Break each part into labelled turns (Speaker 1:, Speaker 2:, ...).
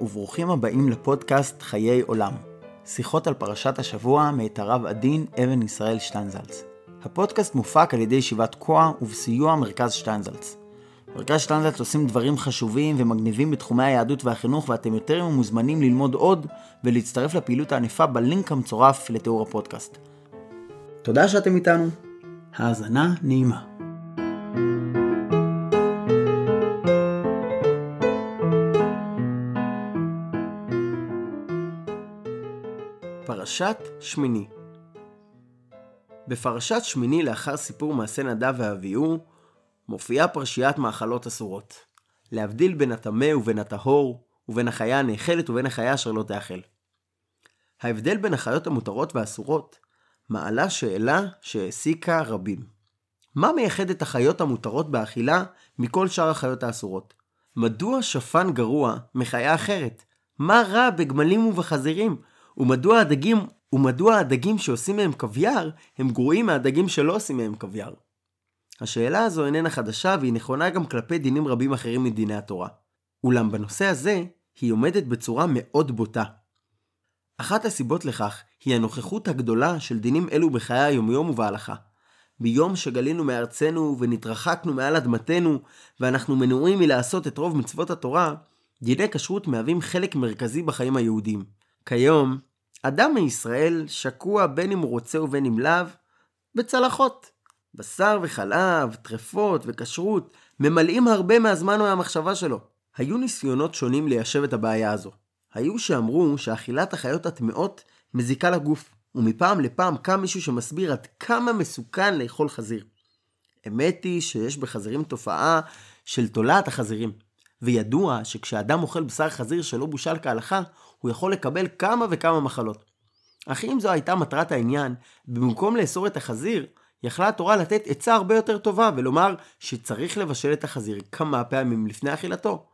Speaker 1: וברוכים הבאים לפודקאסט חיי עולם. שיחות על פרשת השבוע מאת הרב עדין אבן ישראל שטיינזלץ. הפודקאסט מופק על ידי ישיבת כוח ובסיוע מרכז שטיינזלץ. מרכז שטיינזלץ עושים דברים חשובים ומגניבים בתחומי היהדות והחינוך ואתם יותר מוזמנים ללמוד עוד ולהצטרף לפעילות הענפה בלינק המצורף לתיאור הפודקאסט. תודה שאתם איתנו. האזנה נעימה. פרשת שמיני בפרשת שמיני לאחר סיפור מעשה נדב ואביהו, מופיעה פרשיית מאכלות אסורות. להבדיל בין הטמא ובין הטהור, ובין החיה הנאכלת ובין החיה אשר לא תאכל. ההבדל בין החיות המותרות והאסורות מעלה שאלה שהעסיקה רבים. מה מייחד את החיות המותרות באכילה מכל שאר החיות האסורות? מדוע שפן גרוע מחיה אחרת? מה רע בגמלים ובחזירים? ומדוע הדגים, ומדוע הדגים שעושים מהם קוויאר הם גרועים מהדגים שלא עושים מהם קוויאר? השאלה הזו איננה חדשה והיא נכונה גם כלפי דינים רבים אחרים מדיני התורה. אולם בנושא הזה היא עומדת בצורה מאוד בוטה. אחת הסיבות לכך היא הנוכחות הגדולה של דינים אלו בחיי היומיום ובהלכה. ביום שגלינו מארצנו ונתרחקנו מעל אדמתנו ואנחנו מנועים מלעשות את רוב מצוות התורה, דיני כשרות מהווים חלק מרכזי בחיים היהודיים. כיום, אדם מישראל שקוע בין אם הוא רוצה ובין אם לאו, בצלחות. בשר וחלב, טרפות וכשרות ממלאים הרבה מהזמן ומהמחשבה שלו. היו ניסיונות שונים ליישב את הבעיה הזו. היו שאמרו שאכילת החיות הטמעות מזיקה לגוף, ומפעם לפעם קם מישהו שמסביר עד כמה מסוכן לאכול חזיר. אמת היא שיש בחזירים תופעה של תולעת החזירים, וידוע שכשאדם אוכל בשר חזיר שלא בושל כהלכה, הוא יכול לקבל כמה וכמה מחלות. אך אם זו הייתה מטרת העניין, במקום לאסור את החזיר, יכלה התורה לתת עצה הרבה יותר טובה ולומר שצריך לבשל את החזיר כמה פעמים לפני אכילתו.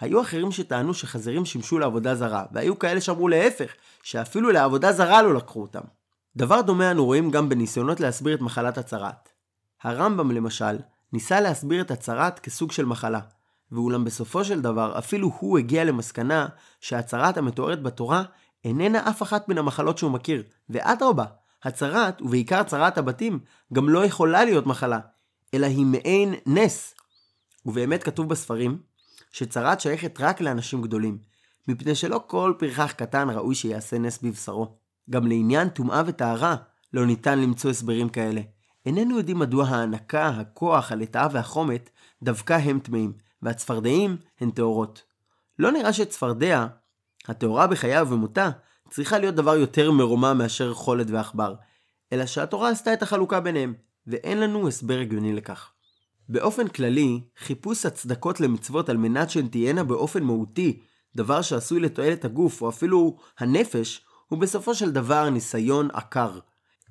Speaker 1: היו אחרים שטענו שחזירים שימשו לעבודה זרה, והיו כאלה שאמרו להפך, שאפילו לעבודה זרה לא לקחו אותם. דבר דומה אנו רואים גם בניסיונות להסביר את מחלת הצרעת. הרמב"ם למשל, ניסה להסביר את הצרעת כסוג של מחלה, ואולם בסופו של דבר אפילו הוא הגיע למסקנה שהצרעת המתוארת בתורה איננה אף אחת מן המחלות שהוא מכיר, ואדרבה, הצרעת, ובעיקר צרעת הבתים, גם לא יכולה להיות מחלה, אלא היא מעין נס. ובאמת כתוב בספרים, שצרעת שייכת רק לאנשים גדולים, מפני שלא כל פרחח קטן ראוי שיעשה נס בבשרו. גם לעניין טומאה וטהרה לא ניתן למצוא הסברים כאלה. איננו יודעים מדוע ההנקה, הכוח, הלטאה והחומת דווקא הם טמאים, והצפרדעים הן טהורות. לא נראה שצפרדע, הטהורה בחייה ובמותה, צריכה להיות דבר יותר מרומם מאשר חולת ועכבר, אלא שהתורה עשתה את החלוקה ביניהם, ואין לנו הסבר הגיוני לכך. באופן כללי, חיפוש הצדקות למצוות על מנת שהן תהיינה באופן מהותי, דבר שעשוי לתועלת הגוף או אפילו הנפש, הוא בסופו של דבר ניסיון עקר.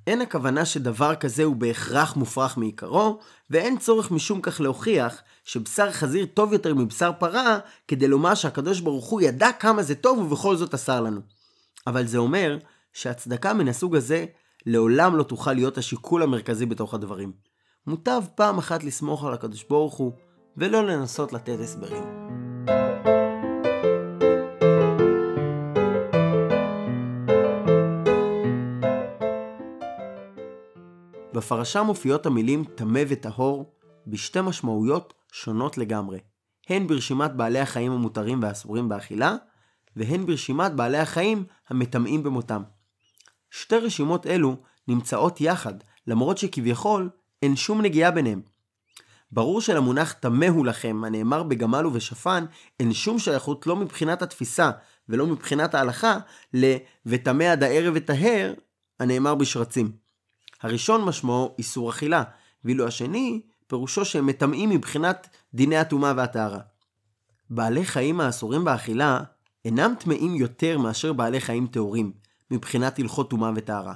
Speaker 1: אין הכוונה שדבר כזה הוא בהכרח מופרך מעיקרו, ואין צורך משום כך להוכיח שבשר חזיר טוב יותר מבשר פרה, כדי לומר שהקדוש ברוך הוא ידע כמה זה טוב ובכל זאת אסר לנו. אבל זה אומר שהצדקה מן הסוג הזה לעולם לא תוכל להיות השיקול המרכזי בתוך הדברים. מוטב פעם אחת לסמוך על הקדוש ברוך הוא, ולא לנסות לתת הסברים. בפרשה מופיעות המילים טמא וטהור בשתי משמעויות שונות לגמרי, הן ברשימת בעלי החיים המותרים והאסורים באכילה, והן ברשימת בעלי החיים המטמאים במותם. שתי רשימות אלו נמצאות יחד, למרות שכביכול אין שום נגיעה ביניהם. ברור שלמונח טמא הוא לכם, הנאמר בגמל ובשפן, אין שום שייכות לא מבחינת התפיסה ולא מבחינת ההלכה ל "וטמא עד הערב וטהר", הנאמר בשרצים. הראשון משמעו איסור אכילה, ואילו השני פירושו שהם מטמאים מבחינת דיני הטומאה והטהרה. בעלי חיים האסורים באכילה אינם טמאים יותר מאשר בעלי חיים טהורים, מבחינת הלכות טומאה וטהרה.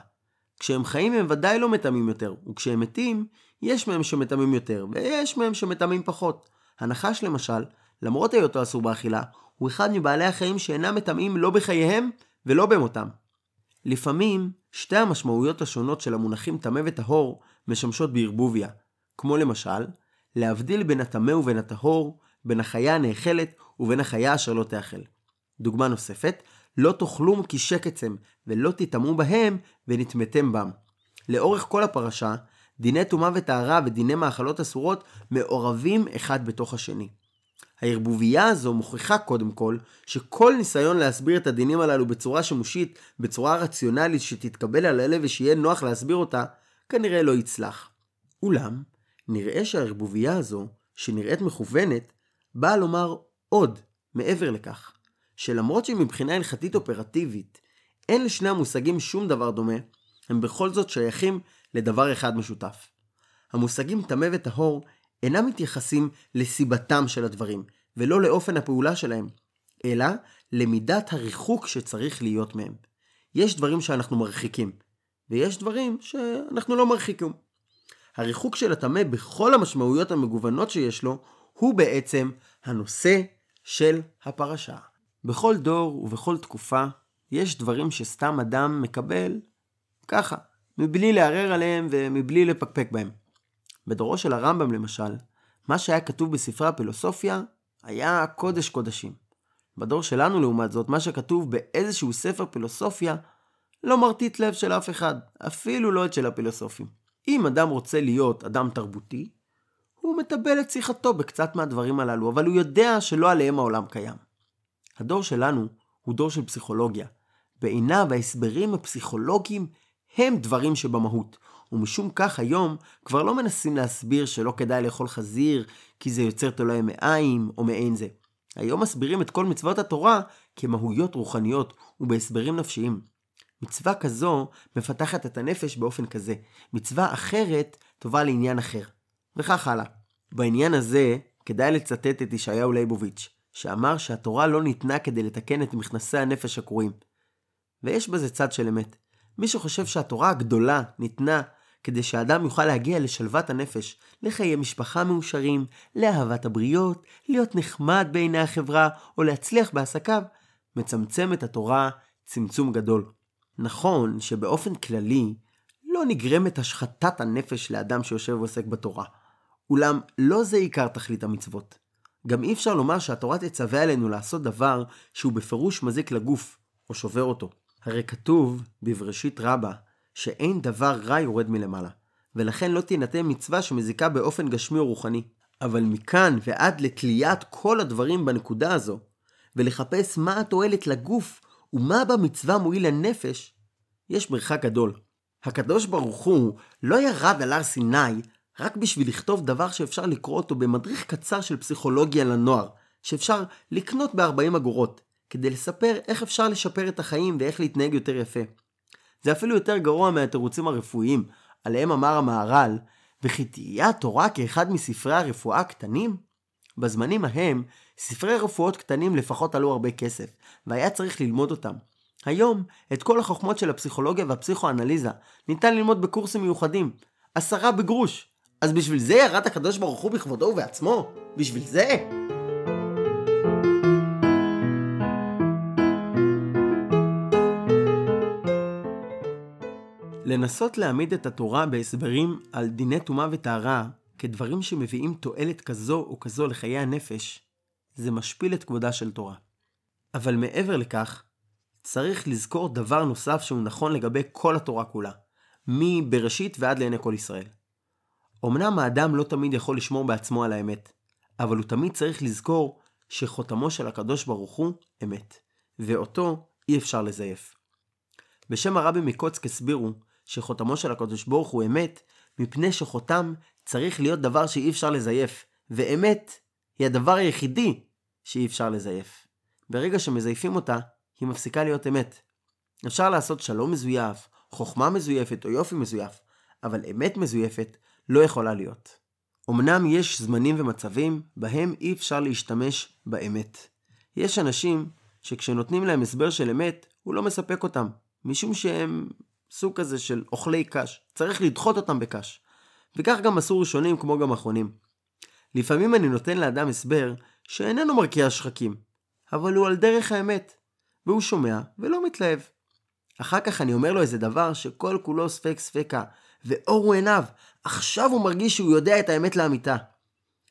Speaker 1: כשהם חיים הם ודאי לא מטמאים יותר, וכשהם מתים, יש מהם שמטמאים יותר, ויש מהם שמטמאים פחות. הנחש למשל, למרות היותו אסור באכילה, הוא אחד מבעלי החיים שאינם מטמאים לא בחייהם ולא במותם. לפעמים, שתי המשמעויות השונות של המונחים טמא וטהור משמשות בערבוביה, כמו למשל, להבדיל בין הטמא ובין הטהור, בין החיה הנאכלת ובין החיה אשר לא תאכל. דוגמה נוספת, לא תאכלום כי שקצם, ולא תטמאו בהם, ונטמאתם בם. לאורך כל הפרשה, דיני טומאה וטהרה ודיני מאכלות אסורות מעורבים אחד בתוך השני. הערבוביה הזו מוכיחה קודם כל שכל ניסיון להסביר את הדינים הללו בצורה שימושית, בצורה רציונלית שתתקבל על הלב ושיהיה נוח להסביר אותה, כנראה לא יצלח. אולם, נראה שהערבוביה הזו, שנראית מכוונת, באה לומר עוד, מעבר לכך, שלמרות שמבחינה הלכתית אופרטיבית אין לשני המושגים שום דבר דומה, הם בכל זאת שייכים לדבר אחד משותף. המושגים טמא וטהור אינם מתייחסים לסיבתם של הדברים, ולא לאופן הפעולה שלהם, אלא למידת הריחוק שצריך להיות מהם. יש דברים שאנחנו מרחיקים, ויש דברים שאנחנו לא מרחיקים. הריחוק של הטמא בכל המשמעויות המגוונות שיש לו, הוא בעצם הנושא של הפרשה. בכל דור ובכל תקופה יש דברים שסתם אדם מקבל ככה, מבלי לערער עליהם ומבלי לפקפק בהם. בדורו של הרמב"ם למשל, מה שהיה כתוב בספרי הפילוסופיה היה קודש קודשים. בדור שלנו לעומת זאת, מה שכתוב באיזשהו ספר פילוסופיה לא מרטיט לב של אף אחד, אפילו לא את של הפילוסופים. אם אדם רוצה להיות אדם תרבותי, הוא מטבל את שיחתו בקצת מהדברים הללו, אבל הוא יודע שלא עליהם העולם קיים. הדור שלנו הוא דור של פסיכולוגיה. בעיניו ההסברים הפסיכולוגיים הם דברים שבמהות, ומשום כך היום כבר לא מנסים להסביר שלא כדאי לאכול חזיר כי זה יוצר תולעי מעיים או מעין זה. היום מסבירים את כל מצוות התורה כמהויות רוחניות ובהסברים נפשיים. מצווה כזו מפתחת את הנפש באופן כזה, מצווה אחרת טובה לעניין אחר. וכך הלאה. בעניין הזה כדאי לצטט את ישעיהו ליבוביץ', שאמר שהתורה לא ניתנה כדי לתקן את מכנסי הנפש הקרועים. ויש בזה צד של אמת. מי שחושב שהתורה הגדולה ניתנה כדי שהאדם יוכל להגיע לשלוות הנפש, לחיי משפחה מאושרים, לאהבת הבריות, להיות נחמד בעיני החברה או להצליח בעסקיו, מצמצם את התורה צמצום גדול. נכון שבאופן כללי לא נגרמת השחתת הנפש לאדם שיושב ועוסק בתורה. אולם לא זה עיקר תכלית המצוות. גם אי אפשר לומר שהתורה תצווה עלינו לעשות דבר שהוא בפירוש מזיק לגוף, או שובר אותו. הרי כתוב בבראשית רבה שאין דבר רע יורד מלמעלה, ולכן לא תינתן מצווה שמזיקה באופן גשמי או רוחני. אבל מכאן ועד לתליית כל הדברים בנקודה הזו, ולחפש מה התועלת לגוף ומה במצווה מועיל לנפש, יש מרחק גדול. הקדוש ברוך הוא לא ירד על הר סיני רק בשביל לכתוב דבר שאפשר לקרוא אותו במדריך קצר של פסיכולוגיה לנוער, שאפשר לקנות ב-40 אגורות, כדי לספר איך אפשר לשפר את החיים ואיך להתנהג יותר יפה. זה אפילו יותר גרוע מהתירוצים הרפואיים, עליהם אמר המהר"ל, וכי תהיה התורה כאחד מספרי הרפואה הקטנים? בזמנים ההם, ספרי רפואות קטנים לפחות עלו הרבה כסף, והיה צריך ללמוד אותם. היום, את כל החוכמות של הפסיכולוגיה והפסיכואנליזה ניתן ללמוד בקורסים מיוחדים. עשרה בגרוש. אז בשביל זה ירד הקדוש ברוך הוא בכבודו ובעצמו? בשביל זה? לנסות להעמיד את התורה בהסברים על דיני טומאה וטהרה כדברים שמביאים תועלת כזו או כזו לחיי הנפש, זה משפיל את כבודה של תורה. אבל מעבר לכך, צריך לזכור דבר נוסף שהוא נכון לגבי כל התורה כולה, מבראשית ועד לעיני כל ישראל. אמנם האדם לא תמיד יכול לשמור בעצמו על האמת, אבל הוא תמיד צריך לזכור שחותמו של הקדוש ברוך הוא אמת, ואותו אי אפשר לזייף. בשם הרבי מקוצק הסבירו שחותמו של הקדוש ברוך הוא אמת, מפני שחותם צריך להיות דבר שאי אפשר לזייף, ואמת היא הדבר היחידי שאי אפשר לזייף. ברגע שמזייפים אותה, היא מפסיקה להיות אמת. אפשר לעשות שלום מזויף, חוכמה מזויפת או יופי מזויף, אבל אמת מזויפת לא יכולה להיות. אמנם יש זמנים ומצבים בהם אי אפשר להשתמש באמת. יש אנשים שכשנותנים להם הסבר של אמת, הוא לא מספק אותם, משום שהם סוג כזה של אוכלי קש. צריך לדחות אותם בקש. וכך גם עשו ראשונים כמו גם אחרונים. לפעמים אני נותן לאדם הסבר שאיננו מרקיע שחקים, אבל הוא על דרך האמת, והוא שומע ולא מתלהב. אחר כך אני אומר לו איזה דבר שכל כולו ספק ספקה, ואור הוא עיניו, עכשיו הוא מרגיש שהוא יודע את האמת לאמיתה.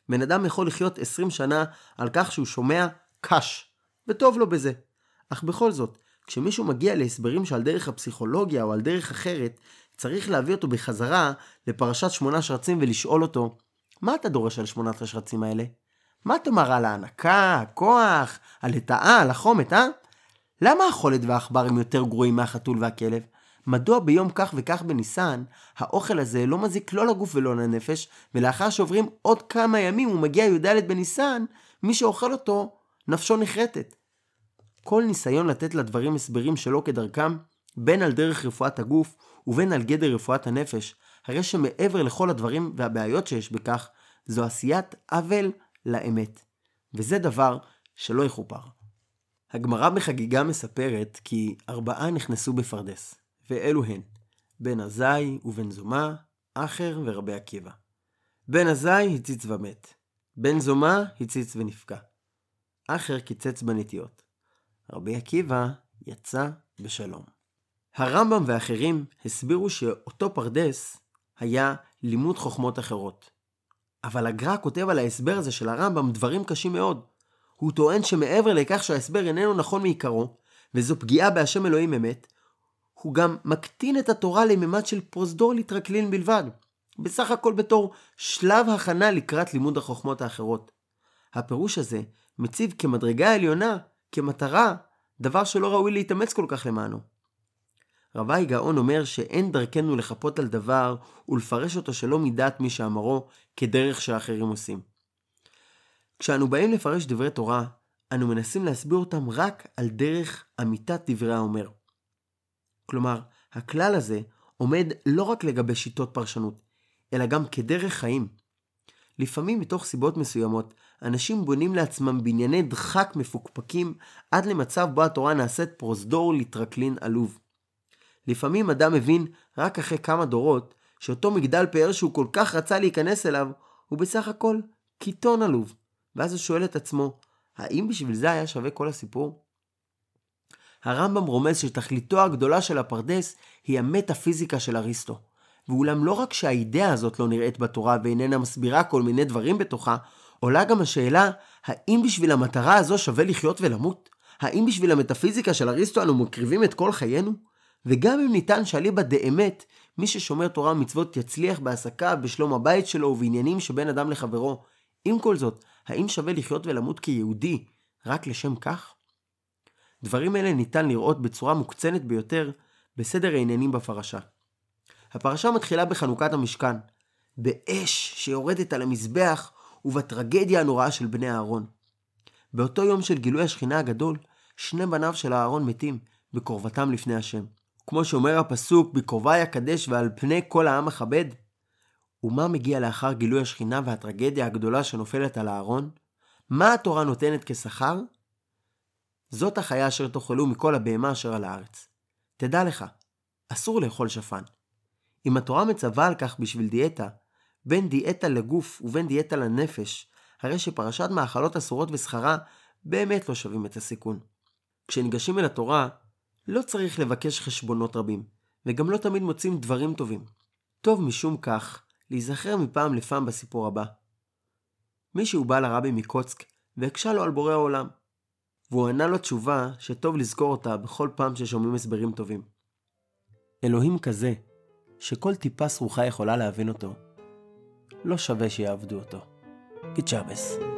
Speaker 1: בן אדם יכול לחיות 20 שנה על כך שהוא שומע קש, וטוב לו בזה. אך בכל זאת, כשמישהו מגיע להסברים שעל דרך הפסיכולוגיה או על דרך אחרת, צריך להביא אותו בחזרה לפרשת שמונה שרצים ולשאול אותו, מה אתה דורש על שמונת השרצים האלה? מה תאמר על ההנקה, הכוח, הלטאה, על החומת, אה? למה החולת והעכבר הם יותר גרועים מהחתול והכלב? מדוע ביום כך וכך בניסן, האוכל הזה לא מזיק לא לגוף ולא לנפש, ולאחר שעוברים עוד כמה ימים ומגיע י"ד בניסן, מי שאוכל אותו, נפשו נחרטת. כל ניסיון לתת לדברים הסברים שלא כדרכם, בין על דרך רפואת הגוף ובין על גדר רפואת הנפש, הרי שמעבר לכל הדברים והבעיות שיש בכך, זו עשיית עוול לאמת. וזה דבר שלא יכופר. הגמרא בחגיגה מספרת כי ארבעה נכנסו בפרדס, ואלו הן בן עזאי ובן זומא, אחר ורבי עקיבא. בן עזאי הציץ ומת, בן זומא הציץ ונפקע. אחר קיצץ בנטיות. רבי עקיבא יצא בשלום. הרמב"ם ואחרים הסבירו שאותו פרדס היה לימוד חוכמות אחרות. אבל הגר"א כותב על ההסבר הזה של הרמב"ם דברים קשים מאוד. הוא טוען שמעבר לכך שההסבר איננו נכון מעיקרו, וזו פגיעה בהשם אלוהים אמת, הוא גם מקטין את התורה לממד של פרוזדור לטרקלין בלבד. בסך הכל בתור שלב הכנה לקראת לימוד החוכמות האחרות. הפירוש הזה מציב כמדרגה עליונה, כמטרה, דבר שלא ראוי להתאמץ כל כך למענו. רבי גאון אומר שאין דרכנו לחפות על דבר ולפרש אותו שלא מדעת מי שאמרו כדרך שאחרים עושים. כשאנו באים לפרש דברי תורה, אנו מנסים להסביר אותם רק על דרך אמיתת דברי האומר. כלומר, הכלל הזה עומד לא רק לגבי שיטות פרשנות, אלא גם כדרך חיים. לפעמים מתוך סיבות מסוימות, אנשים בונים לעצמם בנייני דחק מפוקפקים עד למצב בו התורה נעשית פרוזדור לטרקלין עלוב. לפעמים אדם מבין רק אחרי כמה דורות שאותו מגדל פאר שהוא כל כך רצה להיכנס אליו הוא בסך הכל קיטון עלוב. ואז הוא שואל את עצמו, האם בשביל זה היה שווה כל הסיפור? הרמב"ם רומז שתכליתו הגדולה של הפרדס היא המטאפיזיקה של אריסטו. ואולם לא רק שהאידאה הזאת לא נראית בתורה ואיננה מסבירה כל מיני דברים בתוכה, עולה גם השאלה, האם בשביל המטרה הזו שווה לחיות ולמות? האם בשביל המטאפיזיקה של אריסטו אנו מקריבים את כל חיינו? וגם אם ניתן שאליבא דאמת, מי ששומר תורה ומצוות יצליח בעסקיו, בשלום הבית שלו ובעניינים שבין אדם לחברו. עם כל זאת, האם שווה לחיות ולמות כיהודי רק לשם כך? דברים אלה ניתן לראות בצורה מוקצנת ביותר בסדר העניינים בפרשה. הפרשה מתחילה בחנוכת המשכן, באש שיורדת על המזבח ובטרגדיה הנוראה של בני אהרון. באותו יום של גילוי השכינה הגדול, שני בניו של אהרון מתים בקרבתם לפני השם. כמו שאומר הפסוק, בקרובי אקדש ועל פני כל העם אכבד. ומה מגיע לאחר גילוי השכינה והטרגדיה הגדולה שנופלת על אהרון? מה התורה נותנת כשכר? זאת החיה אשר תאכלו מכל הבהמה אשר על הארץ. תדע לך, אסור לאכול שפן. אם התורה מצווה על כך בשביל דיאטה, בין דיאטה לגוף ובין דיאטה לנפש, הרי שפרשת מאכלות אסורות ושכרה באמת לא שווים את הסיכון. כשניגשים אל התורה, לא צריך לבקש חשבונות רבים, וגם לא תמיד מוצאים דברים טובים. טוב משום כך, להיזכר מפעם לפעם בסיפור הבא. מישהו בא לרבי מקוצק והקשה לו על בורא העולם, והוא ענה לו תשובה שטוב לזכור אותה בכל פעם ששומעים הסברים טובים. אלוהים כזה, שכל טיפה סרוחה יכולה להבין אותו, לא שווה שיעבדו אותו. קיצ'אבס.